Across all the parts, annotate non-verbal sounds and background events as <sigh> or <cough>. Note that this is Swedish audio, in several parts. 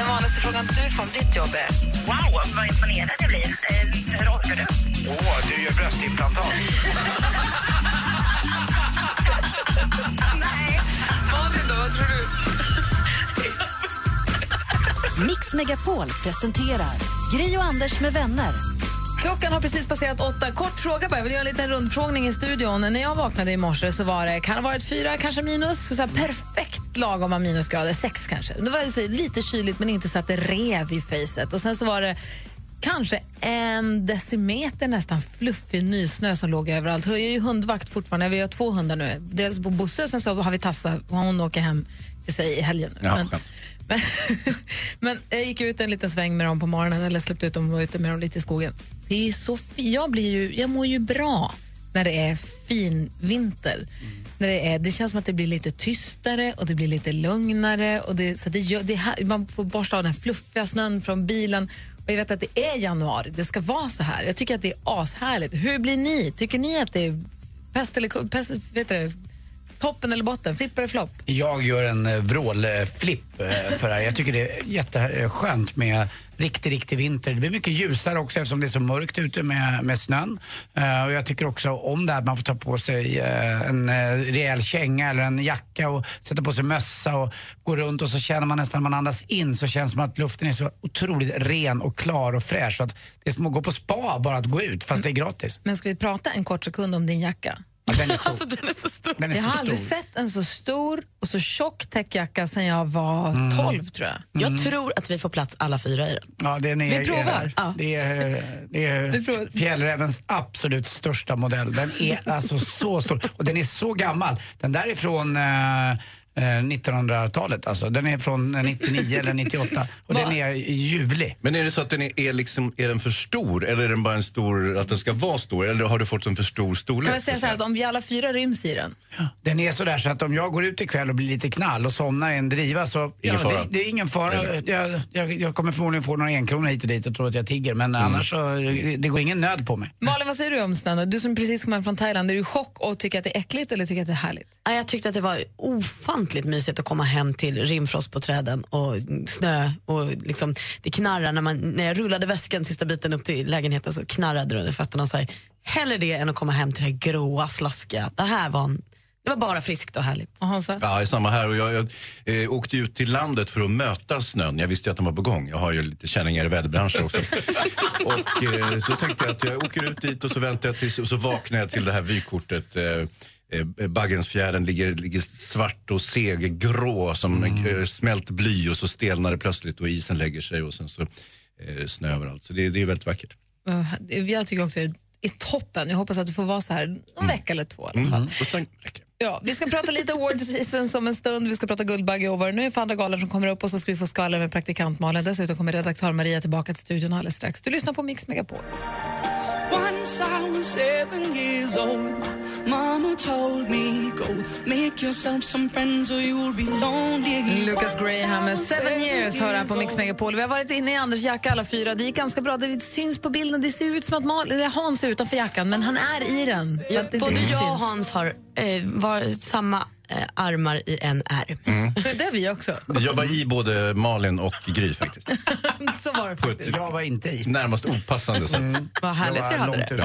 Den vanligaste frågan du får om ditt jobb är? Wow, vad imponerad jag blir. Eh, hur orkar du? Åh, du gör bröstimplantat. Malin då, vad tror du? Mix Megapol presenterar Gri och Anders med vänner. Klockan har precis passerat åtta. Kort fråga bara. Jag vill göra en liten rundfrågning i studion. När jag vaknade i morse så var det, kan ha varit fyra, kanske minus. Så perfekt lagom av minusgrader. Sex kanske. Det var så lite kyligt men inte så att det rev i facet. Och sen så var det kanske en decimeter nästan fluffig nysnö som låg överallt. Jag är ju hundvakt fortfarande. Vi har två hundar nu. Dels på Bosse, sen så har vi Tassa. Hon åker hem till sig i helgen. Ja, men. <laughs> men, jag gick ut en liten sväng med dem på morgonen, eller släppte ut dem och var ute med dem lite i skogen. Det är så jag, blir ju, jag mår ju bra när det är fin vinter. Mm. När det, är, det känns som att det blir lite tystare och det blir lite lugnare. Och det, så det gör, det man får borsta av den fluffiga snön från bilen. Och jag vet att det är januari, det ska vara så här. Jag tycker att det är ashärligt. Hur blir ni? Tycker ni att det är pest eller pest, vet du, toppen eller botten? Flipp eller flopp? Jag gör en eh, vrålflipp eh, för det här. Jag tycker det är jätteskönt med riktig, riktig vinter. Det blir mycket ljusare också eftersom det är så mörkt ute med, med snön. Eh, och jag tycker också om det här att man får ta på sig eh, en eh, rejäl känga eller en jacka och sätta på sig mössa och gå runt och så känner man nästan när man andas in så känns det som att luften är så otroligt ren och klar och fräsch. Så att det är som att gå på spa bara att gå ut fast det är gratis. Men ska vi prata en kort sekund om din jacka? Ja, den är stor. Alltså den är så stor. Den är Jag så har aldrig stor. sett en så stor och så tjock täckjacka sen jag var 12 tror jag. Jag tror att vi får plats alla fyra i den. Ja, den är, Vi provar. Ja. Det är, det är fjällrävens absolut största modell. Den är alltså så stor och den är så gammal. Den där är från eh, eh, 1900-talet alltså. Den är från eh, 99 eller 98 och den är ljuvlig. Men är det så att den är, är, liksom, är den för stor eller är den bara en stor, att den ska vara stor? Eller har du fått en för stor storlek? Kan man säga så här att om vi alla fyra ryms i den? Den är sådär så att om jag går ut ikväll och blir lite knall och somnar i en driva så... Ingen fara. Det, det är ingen fara. Jag, jag, jag kommer förmodligen få några enkronor hit och dit och tro att jag tigger men Mm. annars så, det, det går ingen nöd på mig. Malin, vad säger du om snön? Du som precis kom hem från Thailand, är du i chock och tycker att det är äckligt eller tycker att det är härligt? Nej, Jag tyckte att det var ofantligt mysigt att komma hem till rimfrost på träden och snö och liksom, det knarrar när, man, när jag rullade väskan sista biten upp till lägenheten så knarrade det under fötterna. Och så här, hellre det än att komma hem till det här gråa, slaskiga. Det här var, en, det var bara friskt och härligt. Och Hansa? Ja, samma här. Och jag, jag eh, åkte ut till landet för att möta snön. Jag visste ju att den var på gång. Jag har ju lite känningar i väderbranschen också. <laughs> och eh, så tänkte jag att jag åker ut dit och så väntar jag tills, och så vaknar jag till det här vykortet. Eh, Baggensfjärden ligger, ligger svart och seggrå som eh, smält bly och så stelnar det plötsligt och isen lägger sig och sen så eh, snö överallt. Så det, det är väldigt vackert. Uh, Jag tycker också det är toppen. Jag hoppas att det får vara så här en vecka eller två i alla fall. Och sen räcker det. Ja, vi ska prata lite award season om en stund. Vi ska prata Guldbagge over. Nu är för andra galan som kommer upp och så ska vi få skvaller med praktikant Malin. Dessutom kommer redaktör Maria tillbaka till studion alldeles strax. Du lyssnar på Mix Megapol. Once I was seven years old, Mama told me go make yourself some friends or you'll be lonely. Lucas Graham med Seven years hör här på Mix Megapol. Vi har varit inne i Anders jacka alla fyra. Det gick ganska bra. Det syns på bilden. Det ser ut som att Mal eller Hans är utanför jackan, men han är i den. Ja, både jag och. Hans har eh, var samma eh, armar i en ärm. <laughs> Det är vi också. Jag var i både Malin och Gry faktiskt. <laughs> Så var det faktiskt. Jag var inte i. närmast opassande sätt. Vad härligt Jag hade det.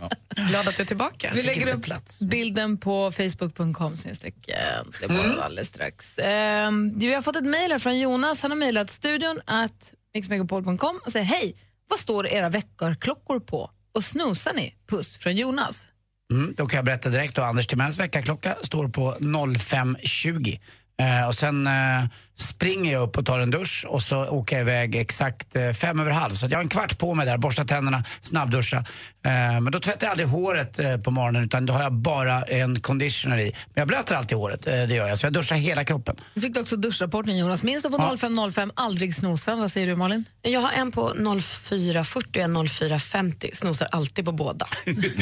Ja. Glad att du är tillbaka. Vi lägger upp plats. bilden på facebook.com snedstreck, eh, det var alldeles strax. Eh, vi har fått ett mejl här från Jonas. Han har mejlat studion att mixmegapol.com och säger hej, vad står era väckarklockor på? Och snosar ni? Puss från Jonas. Mm, då kan jag berätta direkt då, Anders Timells väckarklocka står på 05.20. Eh, och sen eh, springer jag upp och tar en dusch och så åker jag iväg exakt eh, fem över halv. Så att jag har en kvart på mig där, borsta tänderna, snabbduscha. Eh, men då tvättar jag aldrig håret eh, på morgonen utan då har jag bara en conditioner i. Men jag blöter alltid håret, eh, det gör jag. Så jag duschar hela kroppen. Du fick också duschrapporten Jonas. Minns du på Ja. 0505 aldrig snosa? Vad säger du Malin? Jag har en på 0440 och en 0450. Snosar alltid på båda.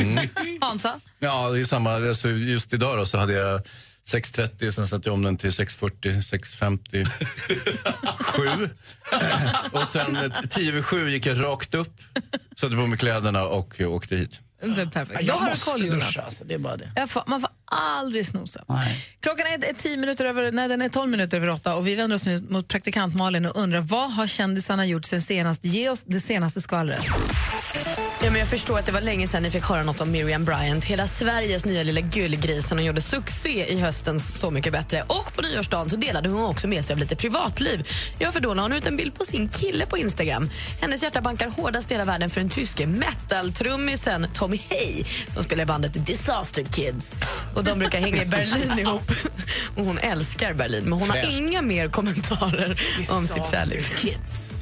<laughs> Hansa? Ja, det är samma. Alltså, just idag då, så hade jag 6.30, sen satte jag om den till 6.40, 6.50, 7. och sen 10 över 7 gick jag rakt upp, satte på mig kläderna och åkte hit. Perfekt. Då Jag har du måste koll Jonas. duscha, alltså, det är bara det. Jag får, man får aldrig snosa. Nej. Klockan är, är 10 minuter över, nej, den är 12 minuter över åtta och vi vänder oss nu mot praktikant Malin och undrar vad har kändisarna gjort sen senast? Ge oss det senaste skvallret. Ja, men jag förstår att det var länge sedan ni fick höra något om Miriam Bryant. Hela Sveriges nya lilla gullgris. Hon gjorde succé i höstens Så mycket bättre. Och på nyårsdagen så delade hon också med sig av lite privatliv. Ja, för då la hon ut en bild på sin kille på Instagram. Hennes hjärta bankar hårdast i hela världen för den tyske metal-trummisen Tommy Hay som spelar i bandet Disaster Kids. Och De brukar hänga i Berlin <laughs> ihop. Och Hon älskar Berlin, men hon har inga mer kommentarer om sitt kärlek. Kids.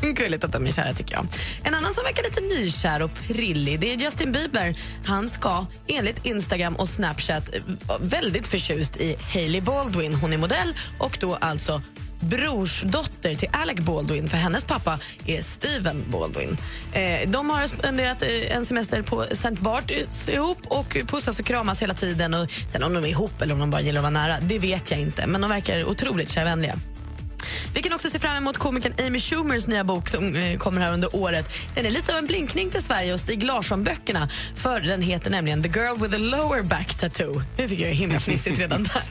<laughs> Gulligt att de är kära tycker jag. En annan som verkar lite nykär och prillig det är Justin Bieber. Han ska enligt Instagram och Snapchat vara väldigt förtjust i Hailey Baldwin. Hon är modell och då alltså brorsdotter till Alec Baldwin för hennes pappa är Steven Baldwin. Eh, de har spenderat eh, en semester på St. Barts ihop och pussas och kramas hela tiden. Och sen om de är ihop eller om de bara gillar att vara nära, det vet jag inte. Men de verkar otroligt kärvänliga. Vi kan också se fram emot komikern Amy Schumers nya bok som eh, kommer här under året. Den är lite av en blinkning till Sverige och Stig Larsson-böckerna. För den heter nämligen The Girl with a lower back tattoo. Det tycker jag är himla fnissigt redan <laughs> där.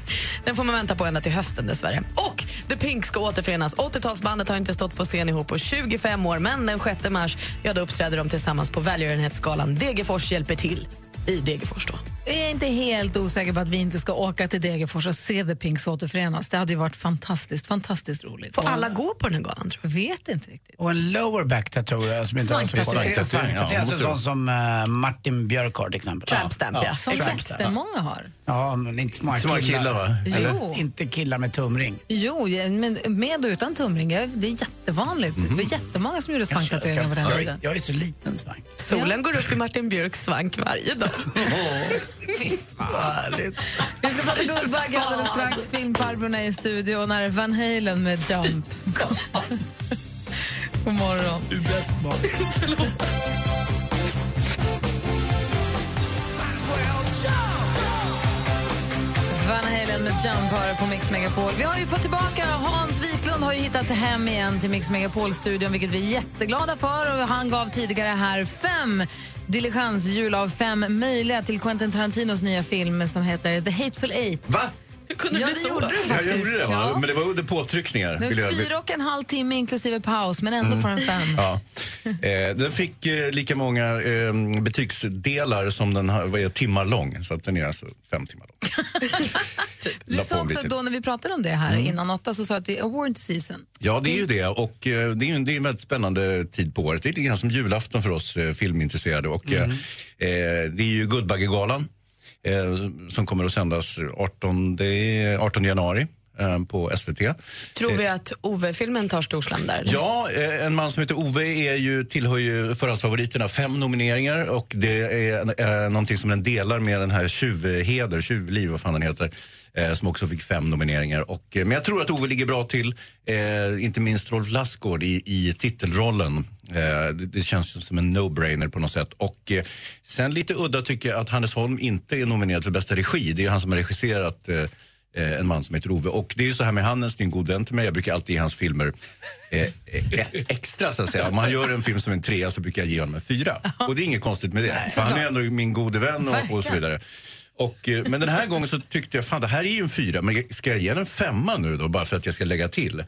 Den får man vänta på ända till hösten dessvärre. Och The Pink ska återförenas. 80-talsbandet har inte stått på scen ihop på 25 år men den 6 mars ja, då uppträder de tillsammans på välgörenhetsgalan Degerfors hjälper till i Degerfors. Då. Jag är inte helt osäker på att vi inte ska åka till Degerfors och se The Pinks återförenas. Det hade ju varit fantastiskt, fantastiskt roligt. Får alla gå på den här galan? Jag? vet inte riktigt. Och en lower back tattoo eh, som inte Svanktatuering. Är alltså sån som uh, Martin Björk har till exempel. Tramp stamp, ja. Som jättemånga har. Ja, men inte så många killar, va? Jo. Eller, inte killar med tumring. Jo, men med och utan tumring. Det är jättevanligt. Det var jättemånga som gjorde jag svanktatueringar på den tiden. Jag är så liten svank. Solen går upp i Martin Björks svank varje dag. Vi ska prata Guldbagge alldeles strax. Filmfarbrorna är i studio och när Van Halen med Jump. <laughs> God morgon. Du är bäst, Van Halen med Jump hör på Mix Megapol. Vi har ju fått tillbaka Hans Wiklund har ju hittat hem igen till Mix Megapol-studion vilket vi är jätteglada för. Och han gav tidigare här fem diligenshjul av fem möjliga till Quentin Tarantinos nya film som heter The Hateful Eight. Va? Kunde Ja, det bli så? gjorde du faktiskt. jag gjorde det, va? Ja. men det var under påtryckningar. Den vill jag- fyra och en halv timme inklusive paus, men ändå får den fem. Ja. Eh, den fick eh, lika många eh, betygsdelar som den har, vad är, timmar lång. Så att den är alltså fem timmar lång. <laughs> Du La sa också lite. då när vi pratade om det här Mm. innan åtta så sa du att det är award season. Ja, det är ju det. Och eh, det är ju en, det är en väldigt spännande tid på året. Det är lite grann som julafton för oss eh, filmintresserade. Och, eh, eh, det är ju Guldbaggegalan Eh, som kommer att sändas 18, 18 januari på SVT. Tror vi att Ove-filmen tar storslam där? Ja, eh, en man som heter Ove är ju, tillhör ju förhandsfavoriterna. Fem nomineringar och det är eh, någonting som den delar med den här Tjuvheder, Tjuvliv, vad fan den heter. Eh, som också fick fem nomineringar. Och, eh, men jag tror att Ove ligger bra till, eh, inte minst Rolf Lassgård i, i titelrollen. Eh, det, det känns som en no-brainer på något sätt. Och eh, sen lite udda tycker jag att Hannes Holm inte är nominerad för bästa regi. Det är han som har regisserat eh, eh, en man som heter Ove. Och det är ju så här med är en god vän till mig. Jag brukar alltid ge hans filmer eh, ett extra så att säga. Om han gör en film som en trea så brukar jag ge honom en fyra. Och det är inget konstigt med det. För han är ändå min gode vän och, och så vidare. Och, eh, men den här gången så tyckte jag, fan det här är ju en fyra, men ska jag ge den en femma nu då bara för att jag ska lägga till?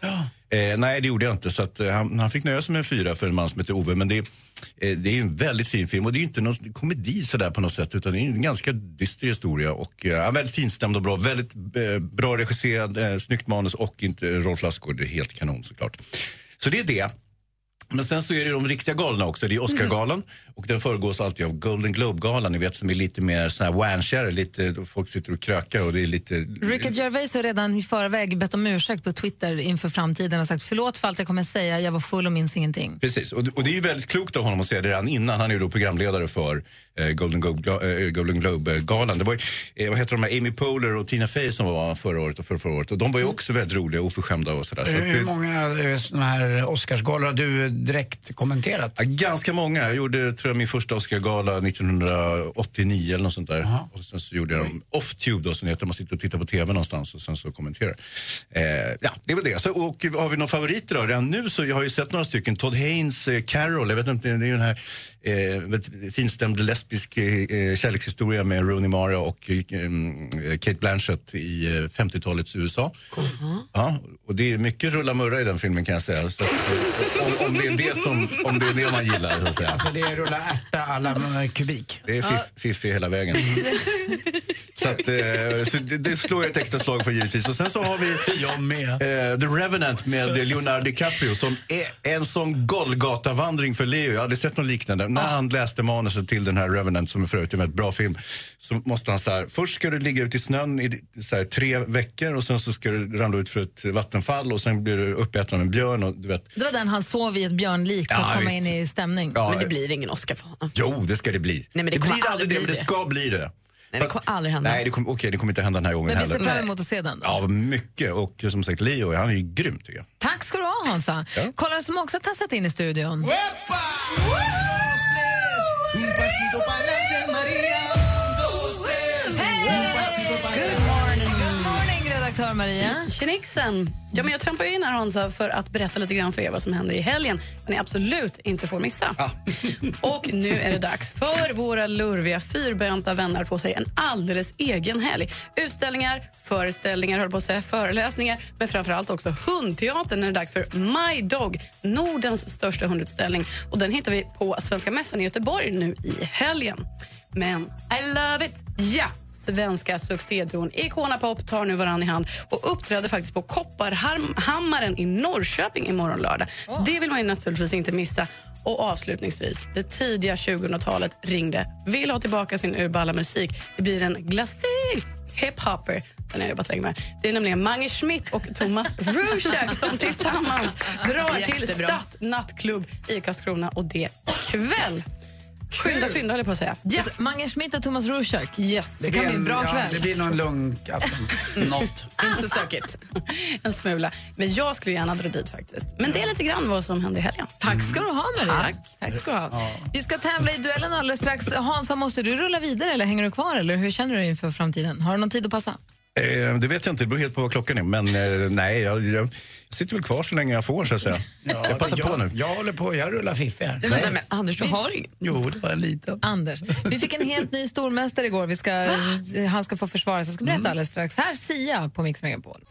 Eh, nej, det gjorde jag inte. Så att, eh, han, han fick nöja sig med en fyra för en man som heter Ove. Men det, är- eh, det är en väldigt fin film och det är inte någon komedi sådär på något sätt utan det är en ganska dyster historia och eh, väldigt finstämd och bra. Väldigt bra regisserad, eh, snyggt manus och inte Rolf Lassgård, det är helt kanon såklart. Så det är det. Men sen så är det ju de riktiga galorna också. Det är Oscargalan och den föregås alltid av Golden Globe-galan, ni vet som är lite mer så här lite folk sitter och krökar och det är lite... Ricky Gervais har redan i förväg bett om ursäkt på Twitter inför framtiden och sagt förlåt för allt jag kommer säga, jag var full och minns ingenting. Precis, och, och det är ju väldigt klokt av honom att säga det redan innan. Han är ju då programledare för eh, Golden, Globe, eh, Golden Globe-galan. Det var ju, eh, vad heter de här, Amy Poehler och Tina Fey som var förra året och förra, förra året. Och de var ju också väldigt roliga och oförskämda och sådär. Så att Hur det- många eh, såna här Oscarsgalor har du direkt kommenterat? Ganska många. Jag gjorde tror jag, min första Oscargala 1989 eller något sånt där. Och sen så gjorde jag dem off-tube då, som heter. Man sitter och tittar på TV någonstans och sen så kommenterar. Eh, ja, det är väl det. Så, och har vi några favoriter då? Redan nu så jag har ju sett några stycken. Todd Haynes, eh, Carol, jag vet inte, det är ju den här eh, väldigt finstämd lesbisk eh, eh, kärlekshistoria med Rooney Mara och eh, eh, Kate Blanchett i eh, 50-talets USA. Ja, och det är mycket rulla-murra i den filmen kan jag säga. Så, eh, om, om, det är det som, om det är det man gillar så att säga. Alltså det är rulla ärta alla eh, kubik. Det är fiff, fiffig hela vägen. <laughs> så att, eh, så det, det slår jag ett extra slag för givetvis. Och sen så har vi Jag med. eh, The Revenant med Leonardo DiCaprio som är en sån Golgata-vandring för Leo. Jag hade sett något liknande. När han läste manuset till den här Revenant, som är för övrigt en väldigt bra film, så måste han så här, först ska du ligga ute i snön i så här, tre veckor och sen så ska du ramla ut för ett vattenfall och sen blir du uppäten av en björn och du vet. Det var den han sov i ett björnlik för Ja, att komma visst. in i stämning. Ja, Men det blir ingen Oscar för honom. Jo, det ska det bli. men det kommer blir aldrig aldrig det, bli men det det. ska bli det. Nej, det kommer aldrig hända. Nej, det kommer, okej, det kommer inte hända den här gången Men vi ser heller. fram emot att se den. Då. Ja, mycket. Och som sagt, Leo, han är ju grym tycker jag. Tack ska du ha Hansa. Ja. Kolla vem som också har tassat in i studion. Morning, good morning redaktör Maria. Tjenixen! Ja, men jag trampar in här Hansa för att berätta lite grann för er vad som händer i helgen. Men ni absolut inte får missa. <laughs> och nu är det dags för våra lurviga fyrbenta vänner att få sig en alldeles egen helg. Utställningar, föreställningar, höll på att säga, föreläsningar men framförallt också hundteatern när det är dags för My Dog, Nordens största hundutställning. Och den hittar vi på Svenska mässan i Göteborg nu i helgen. Men I love it! Ja! Svenska succéduon Icona Pop tar nu varann i hand och uppträder faktiskt på Kopparhammaren i Norrköping imorgon lördag. Det vill man naturligtvis inte missa. Och avslutningsvis, det tidiga 2000-talet ringde, vill ha tillbaka sin urballa musik. Det blir en glassig hiphopper. Den jag jobbat länge med. Det är nämligen Mange Schmidt och Thomas <laughs> Rusiak som tillsammans drar till Jättebra. Stadt nattklubb i Karlskrona och det kväll. Skynda, skynda höll jag på att säga. Ja. Alltså, Mange Schmidt och Thomas Rusiak. Yes. Det kan bli en bra ja, kväll. Det blir nog en lugn afton. <laughs> Något. Inte så stökigt. <laughs> En smula. Men jag skulle gärna dra dit faktiskt. Men det är lite grann vad som händer i helgen. Tack ska du ha, Maria. Tack. Tack ska du ha. Vi ska tävla i duellen alldeles strax. Hansa, måste du rulla vidare eller hänger du kvar? Eller hur känner du inför framtiden? Har du någon tid att passa? Eh, det vet jag inte, det beror helt på vad klockan är. Men eh, nej, jag, jag sitter väl kvar så länge jag får så att säga. <laughs> jag passar jag, på nu. Jag håller på, jag rullar fiffi här. Nej, men Anders, du har ingen. Jo, det var en liten. Anders. Vi fick en helt ny stormästare igår. Vi ska, han ska få försvara sig. Jag ska berätta alldeles strax. Här Sia på Mix Megapol.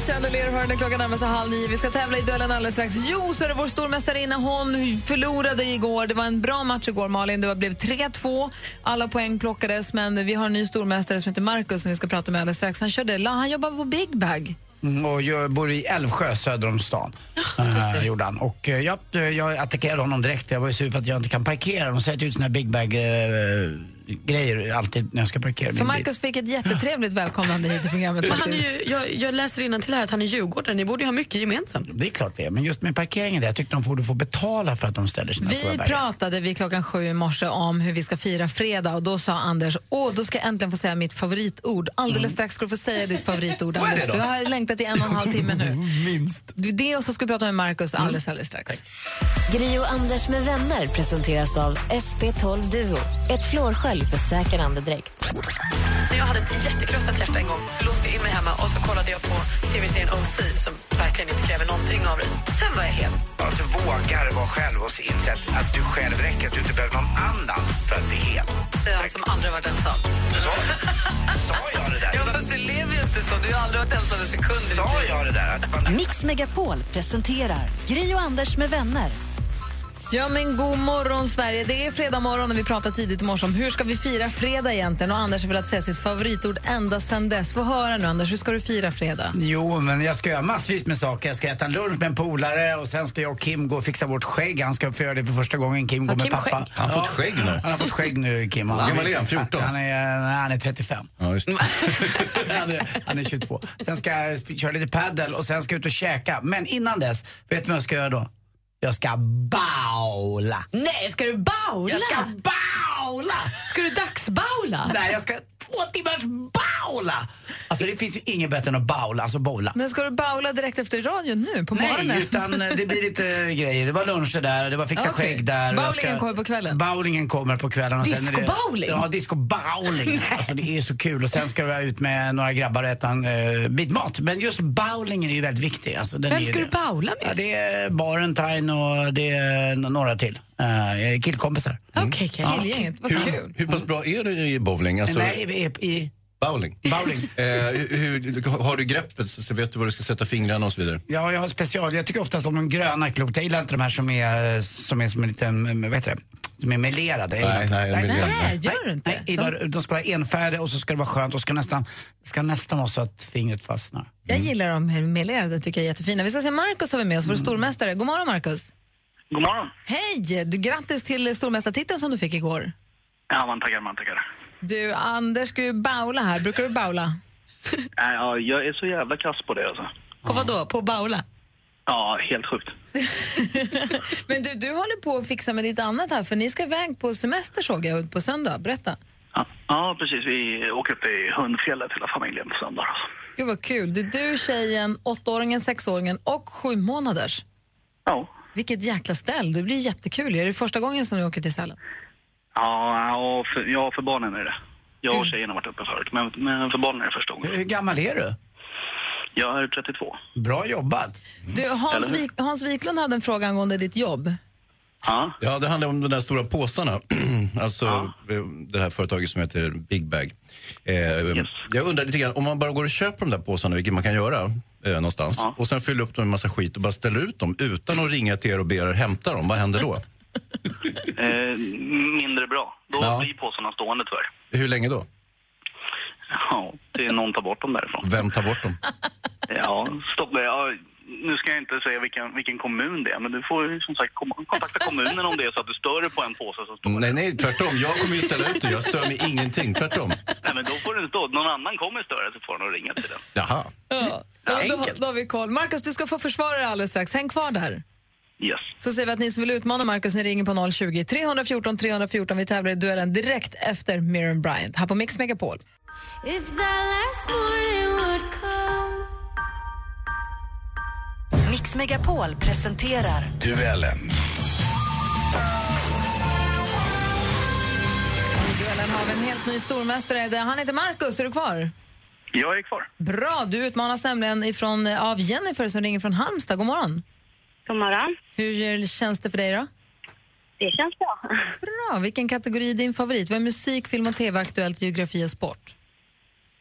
Chandelier hör när klockan närmar sig halv nio. Vi ska tävla i duellen alldeles strax. Jo, så är det vår stormästarinna. Hon förlorade igår. Det var en bra match igår, Malin. Det var- blev 3-2. Alla poäng plockades, men vi har en ny stormästare som heter Markus som vi ska prata med alldeles strax. Han, körde, han jobbar på Big Bag. Mm, och jag bor i Älvsjö söder om stan. Uh, gjorde han. Och eh, jag, jag attackerade honom direkt. Jag var ju sur för att jag inte kan parkera. De sätter ut såna här big bag eh, grejer alltid när jag ska parkera Så min bil. Markus fick ett jättetrevligt välkomnande hit till programmet. Men han är ju, jag, jag läser till här att han är djurgårdare. Ni borde ju ha mycket gemensamt. Det är klart vi är, men just med parkeringen där, jag tyckte de borde få betala för att de ställer sina stora Vi berg. pratade vid klockan sju i morse om hur vi ska fira fredag och då sa Anders, åh, då ska jag äntligen få säga mitt favoritord. Alldeles strax ska du få säga ditt favoritord, Anders. Du har längtat i en och en halv timme nu. <laughs> Minst. Du, Det och så ska vi prata med Markus alldeles, alldeles strax. Gri och Anders med vänner presenteras av SP12 Duo. Ett flårskölj för säker andedräkt. När jag hade ett jättekrossat hjärta en gång så låste jag in mig hemma och så kollade jag på tv-serien OC som verkligen inte kräver någonting av dig. Sen var jag hel. Att du vågar vara själv och inse att, att du själv räcker, att du inte behöver någon annan för att bli hel. Det är han som aldrig varit ensam. Så, sa jag det där? Ja, fast du lever ju inte så. Du har aldrig varit ensam en sekund. Sa jag det där? Man, Mix Megapol presenterar Gri och Anders med vänner. Ja, men god morgon, Sverige. Det är fredag morgon och vi pratar tidigt i morse om hur ska vi fira fredag egentligen. Och Anders har velat säga sitt favoritord ända sedan dess. Få höra nu, Anders. Hur ska du fira fredag? Jo, men jag ska göra massvis med saker. Jag ska äta en lunch med en polare och sen ska jag och Kim gå och fixa vårt skägg. Han ska få göra det för första gången. Kim går med Kim pappa. skägg? Har han fått skägg nu? Han har fått skägg nu, Kim. Hur gammal är han? 14? Han är, nej, han är 35. Ja, just. <laughs> han, är, han är 22. Sen ska jag köra lite paddel och sen ska jag ut och käka. Men innan dess, vet du vad jag ska göra då? Jag ska baula. Nej, ska du baula? Jag ska baula! Ska du dagsbaula? Nej, jag ska två timmars baula! Alltså det finns ju inget bättre än att baula, alltså bowla. Men ska du baula direkt efter radion nu på morgonen? Nej, utan eh, det blir lite <laughs> grejer. Det var luncher där, det var fixa Okej. skägg där. Bowlingen kommer på kvällen? Bowlingen kommer på kvällen. Och det- Disco-bowling? Ja, disco-bowling. <laughs> alltså det är så kul. Och sen ska vi ut med några grabbar och äta en uh, bit mat. Men just bowlingen är ju väldigt viktig. Alltså, den Vem ska du baula med? Ja, det är Barentine och det är några till. Uh, killkompisar. Okej, okej. Killgänget, vad Hur, kul. hur pass bra är du i bowling? Alltså, Nej, är i... Bowling? Bowling. <laughs> Eh, hur, har du greppet så vet du var du ska sätta fingrarna och så vidare? Ja, jag har special. Jag tycker oftast om de gröna klotet. Jag gillar inte de här som är som är som en liten, vad heter det? Som är melerade. Nej, nej, melerade. Nej, gör du inte? Nej, gillar, de ska vara enfärdiga och så ska det vara skönt och ska nästan, ska nästan vara så att fingret fastnar. Jag gillar de melerade, tycker jag är jättefina. Vi ska se Markus har vi med oss, vår stormästare. God morgon, Markus. God morgon. Hej! Du, grattis till stormästartiteln som du fick igår. Ja, man tackar, man tackar. Du, Anders ska ju baula här. Brukar du baula? <laughs> Nej, ja, jag är så jävla kass på det alltså. På vad då? På baula? Ja, helt sjukt. <laughs> Men du, du håller på att fixa med lite annat här, för ni ska iväg på semester såg jag på söndag. Berätta. Ja, ja, precis. Vi åker upp till Hundfjället hela familjen på söndag. Alltså. Gud vad kul. Det är du, tjejen, åttaåringen, sexåringen och sju månaders. Ja. Vilket jäkla ställ. Det blir jättekul. Är det första gången som ni åker till Sälen? Ja, och för, ja, för barnen är det. Jag och tjejen har varit uppe förut, men, men för barnen är det första gången. Hur gammal är du? Jag är 32. Bra jobbat. Du, Hans? Wik, Hans Wiklund hade en fråga angående ditt jobb. Ja, Ja, det handlar om de där stora påsarna. <clears throat> alltså eh, det här företaget som heter Big Bag. Eh, Jag undrar lite grann, om man bara går och köper de där påsarna, vilket man kan göra eh, någonstans, Ja. och sen fyller upp dem med massa skit och bara ställer ut dem utan att ringa till er och be er hämta dem, vad händer då? <laughs> eh, mindre bra. Då Ja. blir påsarna stående tyvärr. Hur länge då? Ja, det är någon tar bort dem därifrån. Vem tar bort dem? Ja, stopp. Ja, nu ska jag inte säga vilken, vilken kommun det är, men du får som sagt kontakta kommunen om det är så att du stör dig på en påse som står Nej, nej, tvärtom. Jag kommer ju ställa ut det. Jag stör mig ingenting. Tvärtom. Nej, men då får den stå. Någon annan kommer störa så får den ringa till den. Jaha. Ja, då, då har vi koll. Markus, du ska få försvara dig alldeles strax. Häng kvar där. Yes. Så säger vi att ni som vill utmana Markus, ni ringer på 020 314 314. Vi tävlar i duellen direkt efter Miriam Bryant här på Mix Megapol. Mix Megapol presenterar Duellen. Duellen har vi en helt ny stormästare. Han heter Markus. Är du kvar? Jag är kvar. Bra. Du utmanas nämligen ifrån, av Jennifer som ringer från Halmstad. God morgon. God morgon. Hur känns det för dig då? Det känns bra. Bra. Vilken kategori är din favorit? Vad är musik, film och tv, aktuellt, geografi och sport?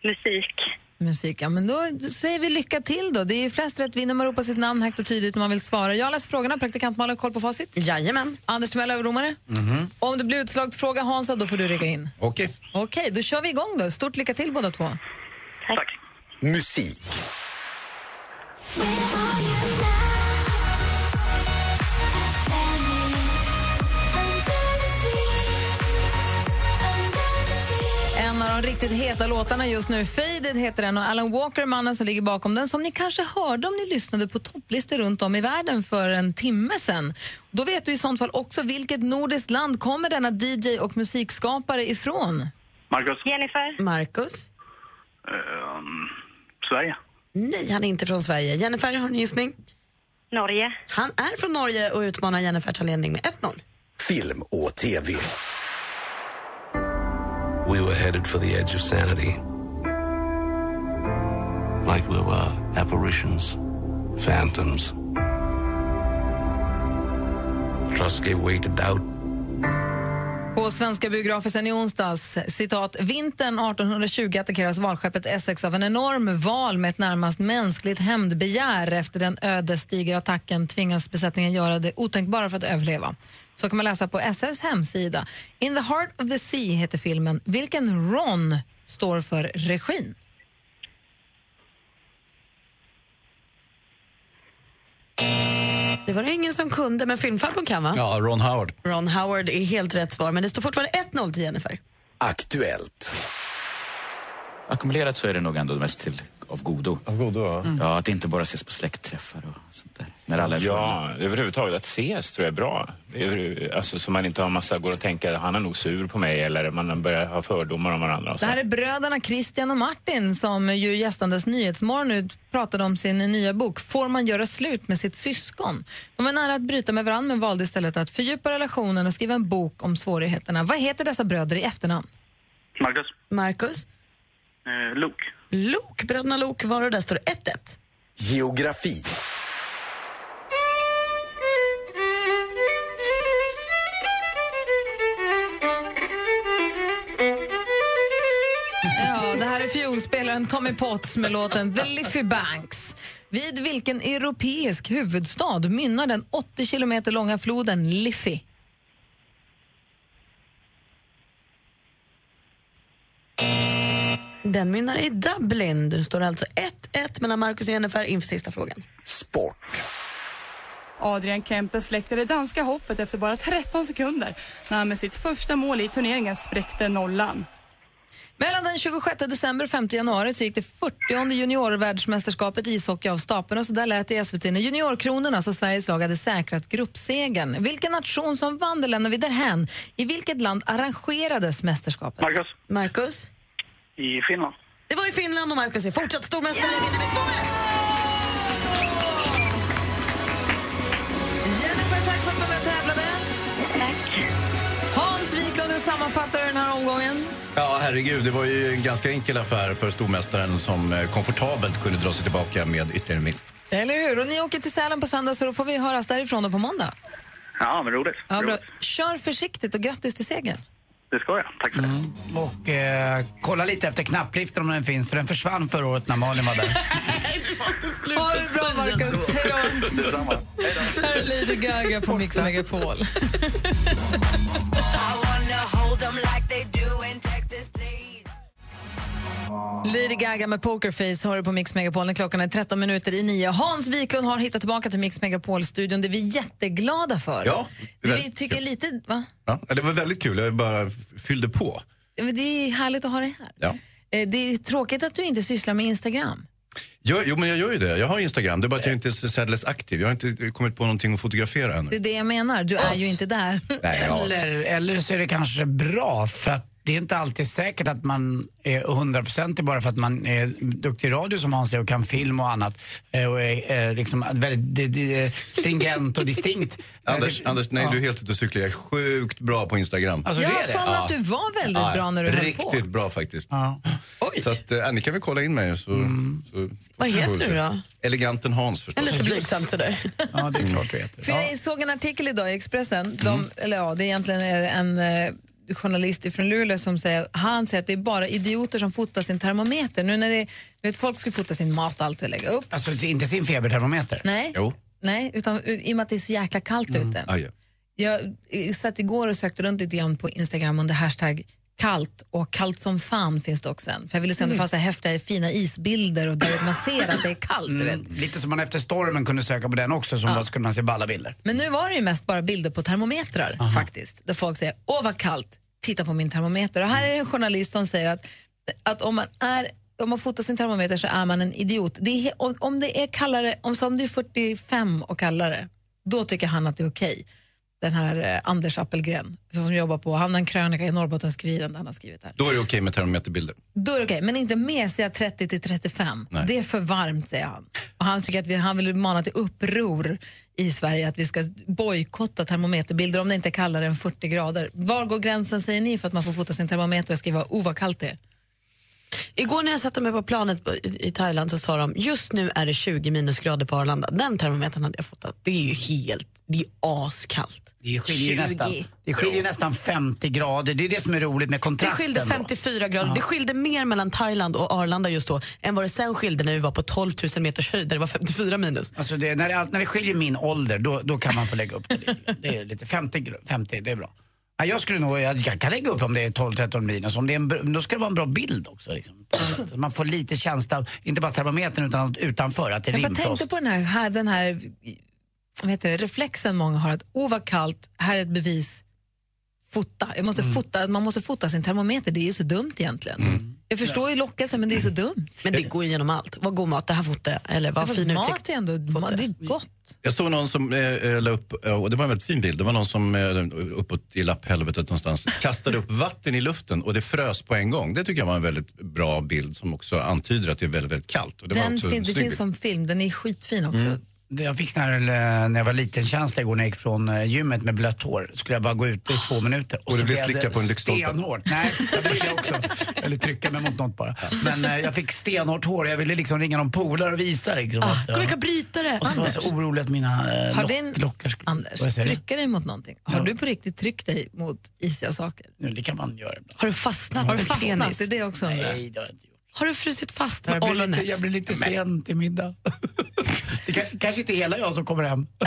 Musik. Musik, ja men då säger vi lycka till då. Det är ju flest rätt vinner man ropar sitt namn högt och tydligt när man vill svara. Jag läser frågorna, praktikant Malin, koll på facit. Jajamän. Anders Timell, överdomare. Om det blir utslagsfråga Hansa, då får du ringa in. Okej. Okej, då kör vi igång då. Stort lycka till båda två. Tack. Musik. Av de riktigt heta låtarna just nu, Faded heter den och Alan Walker, mannen som ligger bakom den, som ni kanske hörde om ni lyssnade på topplistor runt om i världen för en timme sen. Då vet du i sånt fall också vilket nordiskt land kommer denna DJ och musikskapare ifrån? Marcus? Jennifer? Marcus? Ehm, Sverige? Nej, han är inte från Sverige. Jennifer, har du en gissning? Norge? Han är från Norge och utmanar Jennifer tar ledning med 1-0. Film och TV. We were headed for the edge of sanity. Like we were apparitions, phantoms. Trust gave way to doubt. På svenska biografer sen i onsdags, citat, vintern 1820 attackeras valskeppet Essex av en enorm val med ett närmast mänskligt hämndbegär. Efter den ödesdigra attacken tvingas besättningen göra det otänkbara för att överleva. Så kan man läsa på SFs hemsida. In the heart of the sea heter filmen. Vilken Ron står för regin? Det var det ingen som kunde, men filmfarbrorn kan va? Ja, Ron Howard. Ron Howard är helt rätt svar, men det står fortfarande 1-0 till Jennifer. Aktuellt. Ackumulerat så är det nog ändå mest till av godo. Av godo, ja. Ja, att inte bara ses på släktträffar och sånt där. När alla är Ja, överhuvudtaget att ses tror jag är bra. Alltså, så man inte har massa, går och tänker han är nog sur på mig eller man börjar ha fördomar om varandra. Det här är bröderna Christian och Martin som ju gästandes Nyhetsmorgon nu pratade om sin nya bok Får man göra slut med sitt syskon? De var nära att bryta med varandra men valde istället att fördjupa relationen och skriva en bok om svårigheterna. Vad heter dessa bröder i efternamn? Marcus. Marcus? Eh, Luke. Lok, bröderna Lok var och där står det 1-1. Geografi. Ja, det här är fiolspelaren Tommy Potts med låten The Liffey Banks. Vid vilken europeisk huvudstad mynnar den 80 kilometer långa floden Liffey? Den mynnar i Dublin. Du står alltså 1-1 mellan Marcus och Jennifer inför sista frågan. Sport. Adrian Kempe släckte det danska hoppet efter bara 13 sekunder när han med sitt första mål i turneringen spräckte nollan. Mellan den 26 december och 5 januari så gick det 40 juniorvärldsmästerskapet i ishockey av stapeln och så där lät det i SVT när juniorkronorna så Sveriges lag hade säkrat gruppsegern. Vilken nation som vann det lämnar vi därhän. I vilket land arrangerades mästerskapet? Marcus. Marcus? I Finland. Det var i Finland och Marcus är fortsatt stormästare. Vinner med 2-1. Jennifer, tack för att du var med och tävlade. Tack. Hans Wiklund, hur sammanfattar du den här omgången? Ja, herregud. Det var ju en ganska enkel affär för stormästaren som eh, komfortabelt kunde dra sig tillbaka med ytterligare en vinst. Eller hur? Och ni åker till Sälen på söndag så då får vi höras därifrån då på måndag. Ja, men roligt. Ja, bra. Kör försiktigt och grattis till segern. Det ska jag. Tack för det. Och eh, kolla lite efter knappliften om den finns, för den försvann förra året när Malin var där. <laughs> Ha det bra, Marcus. Hej då. Detsamma. Här är Lady Gaga på Mix <laughs> Megapol. Lady Gaga med Pokerface har du på Mix Megapol. när Klockan är 13 minuter i nio. Hans Wiklund har hittat tillbaka till Mix Megapol-studion. Det är vi jätteglada för. Ja, Det vi tycker lite... Va? Ja, det var väldigt kul. Jag bara fyllde på. Det är härligt att ha dig här. Ja. Eh, Det är tråkigt att du inte sysslar med Instagram. Jo, jo, men jag gör ju det. Jag har Instagram. Det är bara att jag inte är särdeles aktiv. Jag har inte kommit på någonting att fotografera ännu. Det är det jag menar. Du är ju inte där. Nej, ja. Eller, eller så är det kanske bra för att det är inte alltid säkert att man är hundraprocentig bara för att man är duktig i radio som Hans är och kan film och annat. eh, Och är eh, liksom väldigt di- di- stringent och distinkt. <laughs> Anders, Anders, nej Ja. du är helt ute och cyklar. Jag är sjukt bra på Instagram. Alltså, Jag det mig att du var väldigt bra när du höll på. Riktigt bra faktiskt. Ja. Så att, eh, ni kan väl kolla in mig. Så, så, Vad heter du då? Eleganten Hans förstås. Lite blygsamt sådär. Ja, det är klart du heter. För jag såg en artikel idag i Expressen, de, eller ja, det är egentligen är en eh, journalist från Luleå som säger, han säger att det är bara idioter som fotar sin termometer. Nu när det, vet, folk ska fota sin mat och allt och lägga upp. Alltså inte sin febertermometer? Nej, Jo. nej utan i och med att det är så jäkla kallt ute. Aj, ja. Jag satt igår och sökte runt lite grann på Instagram under hashtag kallt och kallt som fan finns det också en. För jag ville se om det fanns så här häftiga fina isbilder och där man ser att det är kallt. Du vet. Mm, lite som man efter stormen kunde söka på den också, som Ja. då skulle man se balla bilder. Men nu var det ju mest bara bilder på termometrar faktiskt. Där folk säger, åh vad kallt, titta på min termometer. Och här är en journalist som säger att, att om man är om man fotar sin termometer så är man en idiot. Det är, om, det är kallare, om, det är 45 och kallare, då tycker han att det är okej. Den här eh, Anders Appelgren som jobbar på, han har en krönika i Norrbottens-Kuriren där han har skrivit här. Då är det okej med termometerbilder. Då är det okej, men inte mesiga 30 till 35. Nej. Det är för varmt, säger han. Och han, tycker att vi, han vill mana till uppror i Sverige att vi ska bojkotta termometerbilder om det inte är kallare än 40 grader. Var går gränsen, säger ni, för att man får fota sin termometer och skriva oh vad kallt det är? Igår när jag satte mig på planet i Thailand så sa de just nu är det 20 minusgrader på Arlanda. Den termometern hade jag fotat. Det är ju helt, det är askallt. Det skiljer nästan, det skiljer nästan 50 grader. Det är det som är roligt med Det kontrasten. skilde då. 54 grader. Ja. Det skilde mer mellan Thailand och Arlanda just då än vad det sen skilde när vi var på 12 000 meters höjd där det var 54 minus. Alltså det, när, det, när det skiljer min ålder, då, då kan man få lägga upp det lite. Det är lite 50, gr- 50 det är bra. Ja, jag skulle nog, jag, jag kan lägga upp om det är 12-13 minus, om det är en, då ska det vara en bra bild också. Liksom. Så man får lite känsla inte bara termometern utan utanför, att det är Jag bara rimfrost. tänkte på den här, här, den här vad heter det, reflexen många har att åh vad kallt, här är ett bevis, fota. Jag måste Mm. fota. Man måste fota sin termometer, det är ju så dumt egentligen. Jag förstår ju lockelsen men det är så dumt. Men det går igenom allt. Vad god mat, det här jag. Eller vad fin mat utsikt. är ändå, det är gott. Jag såg någon som eh, la upp, eh, och det var en väldigt fin bild, det var någon som eh, uppåt i lapphelvetet någonstans <laughs> kastade upp vatten i luften och det frös på en gång. Det tycker jag var en väldigt bra bild som också antyder att det är väldigt, väldigt kallt. Och det Den fin, det finns bild. som film, den är skitfin också. Mm. Jag fick sån här, eh, när jag var liten känsla igår när jag gick från eh, gymmet med blött hår. Skulle jag bara gå ut i två minuter. Och du så blev slickad på en lyktstolpe. Stenhårt. Nej, det också. Eller trycka mig mot något bara. Men eh, jag fick stenhårt hår. Jag ville liksom ringa någon polare och visa liksom. att, Kolla, jag kan bryta det! Och så var jag så orolig att mina eh, Har din, lockar skulle... Anders, du? trycka dig mot någonting? Har du på riktigt tryckt dig mot isiga saker? Nu, Det kan man göra ibland. Har du fastnat Har du fastnat? penis? Det är det också. Nej, det har jag inte gjort. Har du frusit fast med ollonet? jag blir lite sen till middag. <laughs> det kan, kanske inte hela jag som kommer hem. <laughs>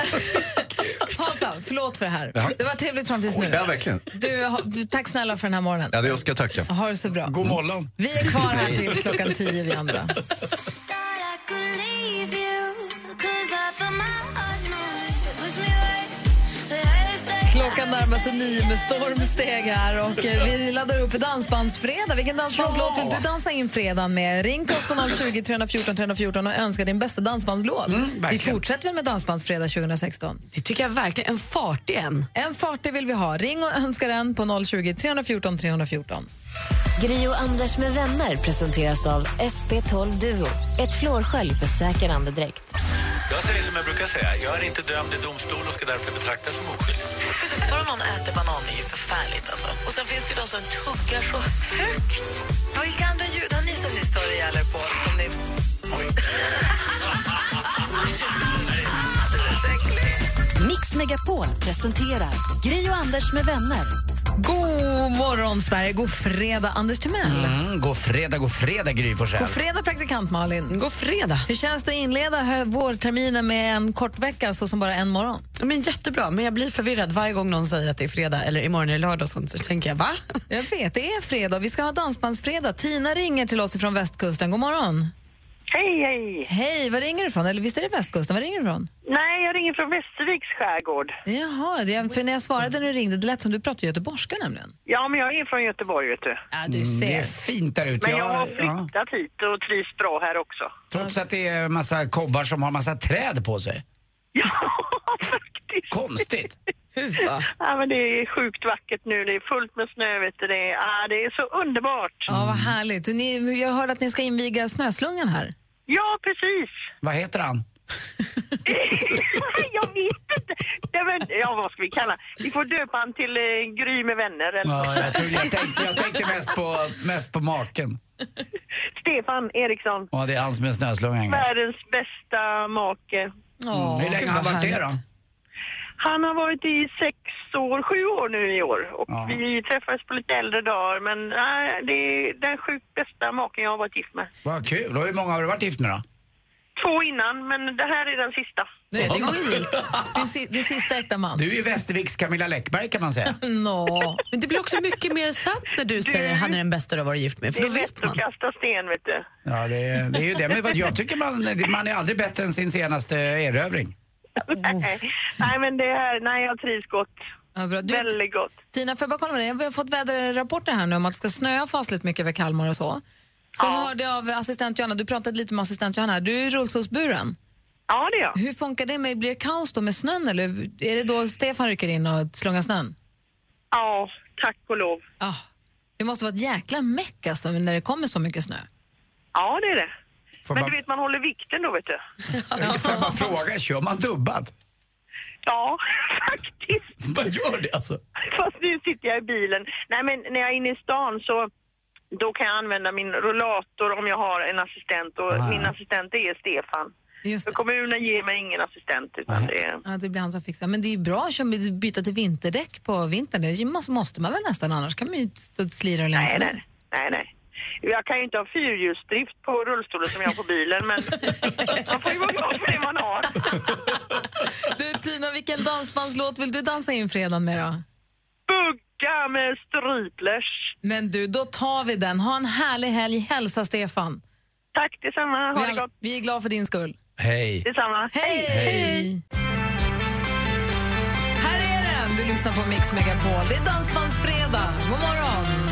Hansa, förlåt för det här. Ja. Det var trevligt fram tills nu. Ja, verkligen. Du, du, tack snälla för den här morgonen. Ja, det jag ska tacka. Ha det så bra. God morgon. Vi är kvar här till klockan tio vi andra. Klockan närmar sig nio med stormsteg här och eh, vi laddar upp för Dansbandsfredag. Vilken dansbandslåt vill du dansa in fredagen med? Ring till oss på 020 314 314 och önska din bästa dansbandslåt. vi verkligen. fortsätter väl med Dansbandsfredag 2016. Det tycker jag verkligen. En fartig en. En fartig vill vi ha. Ring och önska den på 020 314 314. Gri och Anders med vänner presenteras av SP12 Duo. Ett flårskölj för säker andedräkt. Jag säger som jag brukar säga, jag är inte dömd i domstol och ska därför betraktas som oskyldig. Bara någon äter banan är ju förfärligt alltså. Och sen finns det ju de som tuggar så högt. Vilka andra ljud har ni som ni stör ihjäl er på? Som ni... Mix Megapol presenterar Gri och Anders med vänner. God morgon, Sverige. God fredag, Anders Timell. Mm, god fredag, god fredag Gry Forssell. God fredag, praktikant Malin. God fredag. Hur känns det att inleda vårterminen med en kort vecka så som bara en morgon? Ja, Men jättebra, men jag blir förvirrad varje gång någon säger att det är fredag eller imorgon är lördag och sånt, så tänker jag va? Jag vet, det är fredag. Vi ska ha dansbandsfredag. Tina ringer till oss från västkusten. God morgon. Hej, hej. Hej, var ringer du ifrån? Eller visst är det västkusten? Var ringer du ifrån? Nej, jag ringer från Västerviks skärgård. Jaha, det, för när jag svarade när du ringde, det lät som du pratade göteborgska nämligen. Ja, men jag är från Göteborg, vet du. Ja, du Mm, ser. det är fint där ute. Men jag har ja. flyttat hit och trivs bra här också. Trots att det är massa kobbar som har massa träd på sig. <laughs> Ja, Konstigt. Hur va? Ja, men det är sjukt vackert nu. Det är fullt med snö, vet du. Det är, ja, det är så underbart. Ja, vad härligt. Ni, jag hörde att ni ska inviga Snöslungan här. Ja, precis. Vad heter han? <laughs> jag vet inte. Det men, ja, vad ska vi kalla Vi får döpa han till eh, Gry med vänner. Eller? Ja, jag, tror, jag, tänkte, jag tänkte mest på, mest på maken. Stefan Eriksson. Ja, det är han som är snöslungan. Världens bästa make. Mm. Hur länge har han varit det då? Han har varit i sex år, sju år nu i år. Och Ja. vi träffades på lite äldre dagar. Men nej, det är den sjukt bästa maken jag har varit gift med. Vad kul. Och hur många har du varit gift med då? Två innan, men det här är den sista. Tredje gången gillt. Din, si- din sista äkta man. Du är ju Västerviks Camilla Läckberg kan man säga. <laughs> Nå. Men det blir också mycket mer sant när du, säger han är den bästa du har varit gift med, för det då är vet lätt att man. kasta sten, vet du. Ja, det är, det är ju det. Men jag tycker man, man är aldrig bättre än sin senaste erövring. <laughs> nej, nej, men det här, nej, jag trivs gott. Ja, bra. Du, Väldigt gott. Tina, får jag bara kolla med dig? Vi har fått väderrapporter här nu om att det ska snöa fasligt mycket över Kalmar och så. Så jag hörde av assistent Johanna, du pratade lite med assistent Johanna, du är rullstolsburen. Ja, det är jag. Hur funkar det? Med, blir det kaos då med snön eller är det då Stefan rycker in och slungar snön? Ja, tack och lov. Ah, det måste vara ett jäkla meck alltså, när det kommer så mycket snö. Ja, det är det. Får men man- du vet, man håller vikten då, vet du. <laughs> Får jag bara fråga, kör man dubbad? Ja, <laughs> faktiskt. <laughs> Man gör det alltså? Fast nu sitter jag i bilen. Nej, men när jag är inne i stan så då kan jag använda min rullator om jag har en assistent och Ah. min assistent det är Stefan. Just För kommunen ger mig ingen assistent utan det är... Ja, det blir han som fixar. Men det är bra att byta till vinterdäck på vintern. Det måste, måste man väl nästan, annars kan man ju stå och slira hur länge Nej, nej, nej, nej. Jag kan ju inte ha fyrhjulsdrift på rullstolen som jag har på bilen men <laughs> man får ju vara glad för det man har. Du Tina, vilken dansbandslåt vill du dansa in fredagen med då? Bugga med striplers. Men du, då tar vi den. Ha en härlig helg. Hälsa Stefan. Tack detsamma. Vi Ha det är, gott. vi är glada för din skull. Hej. Detsamma. Hej! Hej! Här är den! Du lyssnar på Mix Megapol. Det är Dansbandsfredag. God morgon!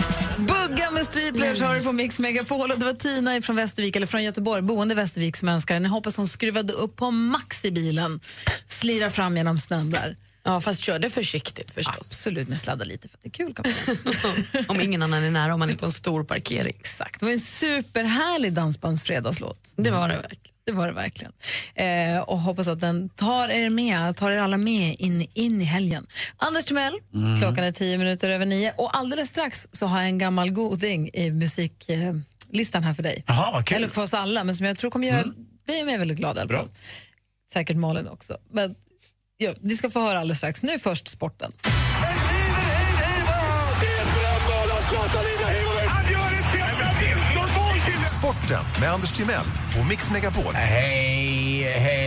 Bugga har hör du på Mix Megapol. Och det var Tina från Västervik, eller från Göteborg, boende i Västervik som önskade den. Jag hoppas hon skruvade upp på max i bilen. Slirar fram genom snön där. Ja, fast körde försiktigt förstås. Absolut, men sladda lite för att det är kul. Kan man. <laughs> om ingen annan är nära, om man är på en stor parkering. Exakt. Det var en superhärlig dansbandsfredagslåt. Det var det verkligen. Det var det verkligen. Eh, och hoppas att den tar er med, tar er alla med in, in i helgen. Anders Timell, Mm. klockan är tio minuter över nio och alldeles strax så har jag en gammal goding i musiklistan listan här för dig. Kul. Eller för oss alla, men som jag tror kommer göra dig och mig väldigt glad fall. Säkert Malin också. Men, ja, ni ska få höra alldeles strax. Nu först sporten. Sporten med Anders Timell och Mix Megapol. Hej, hej,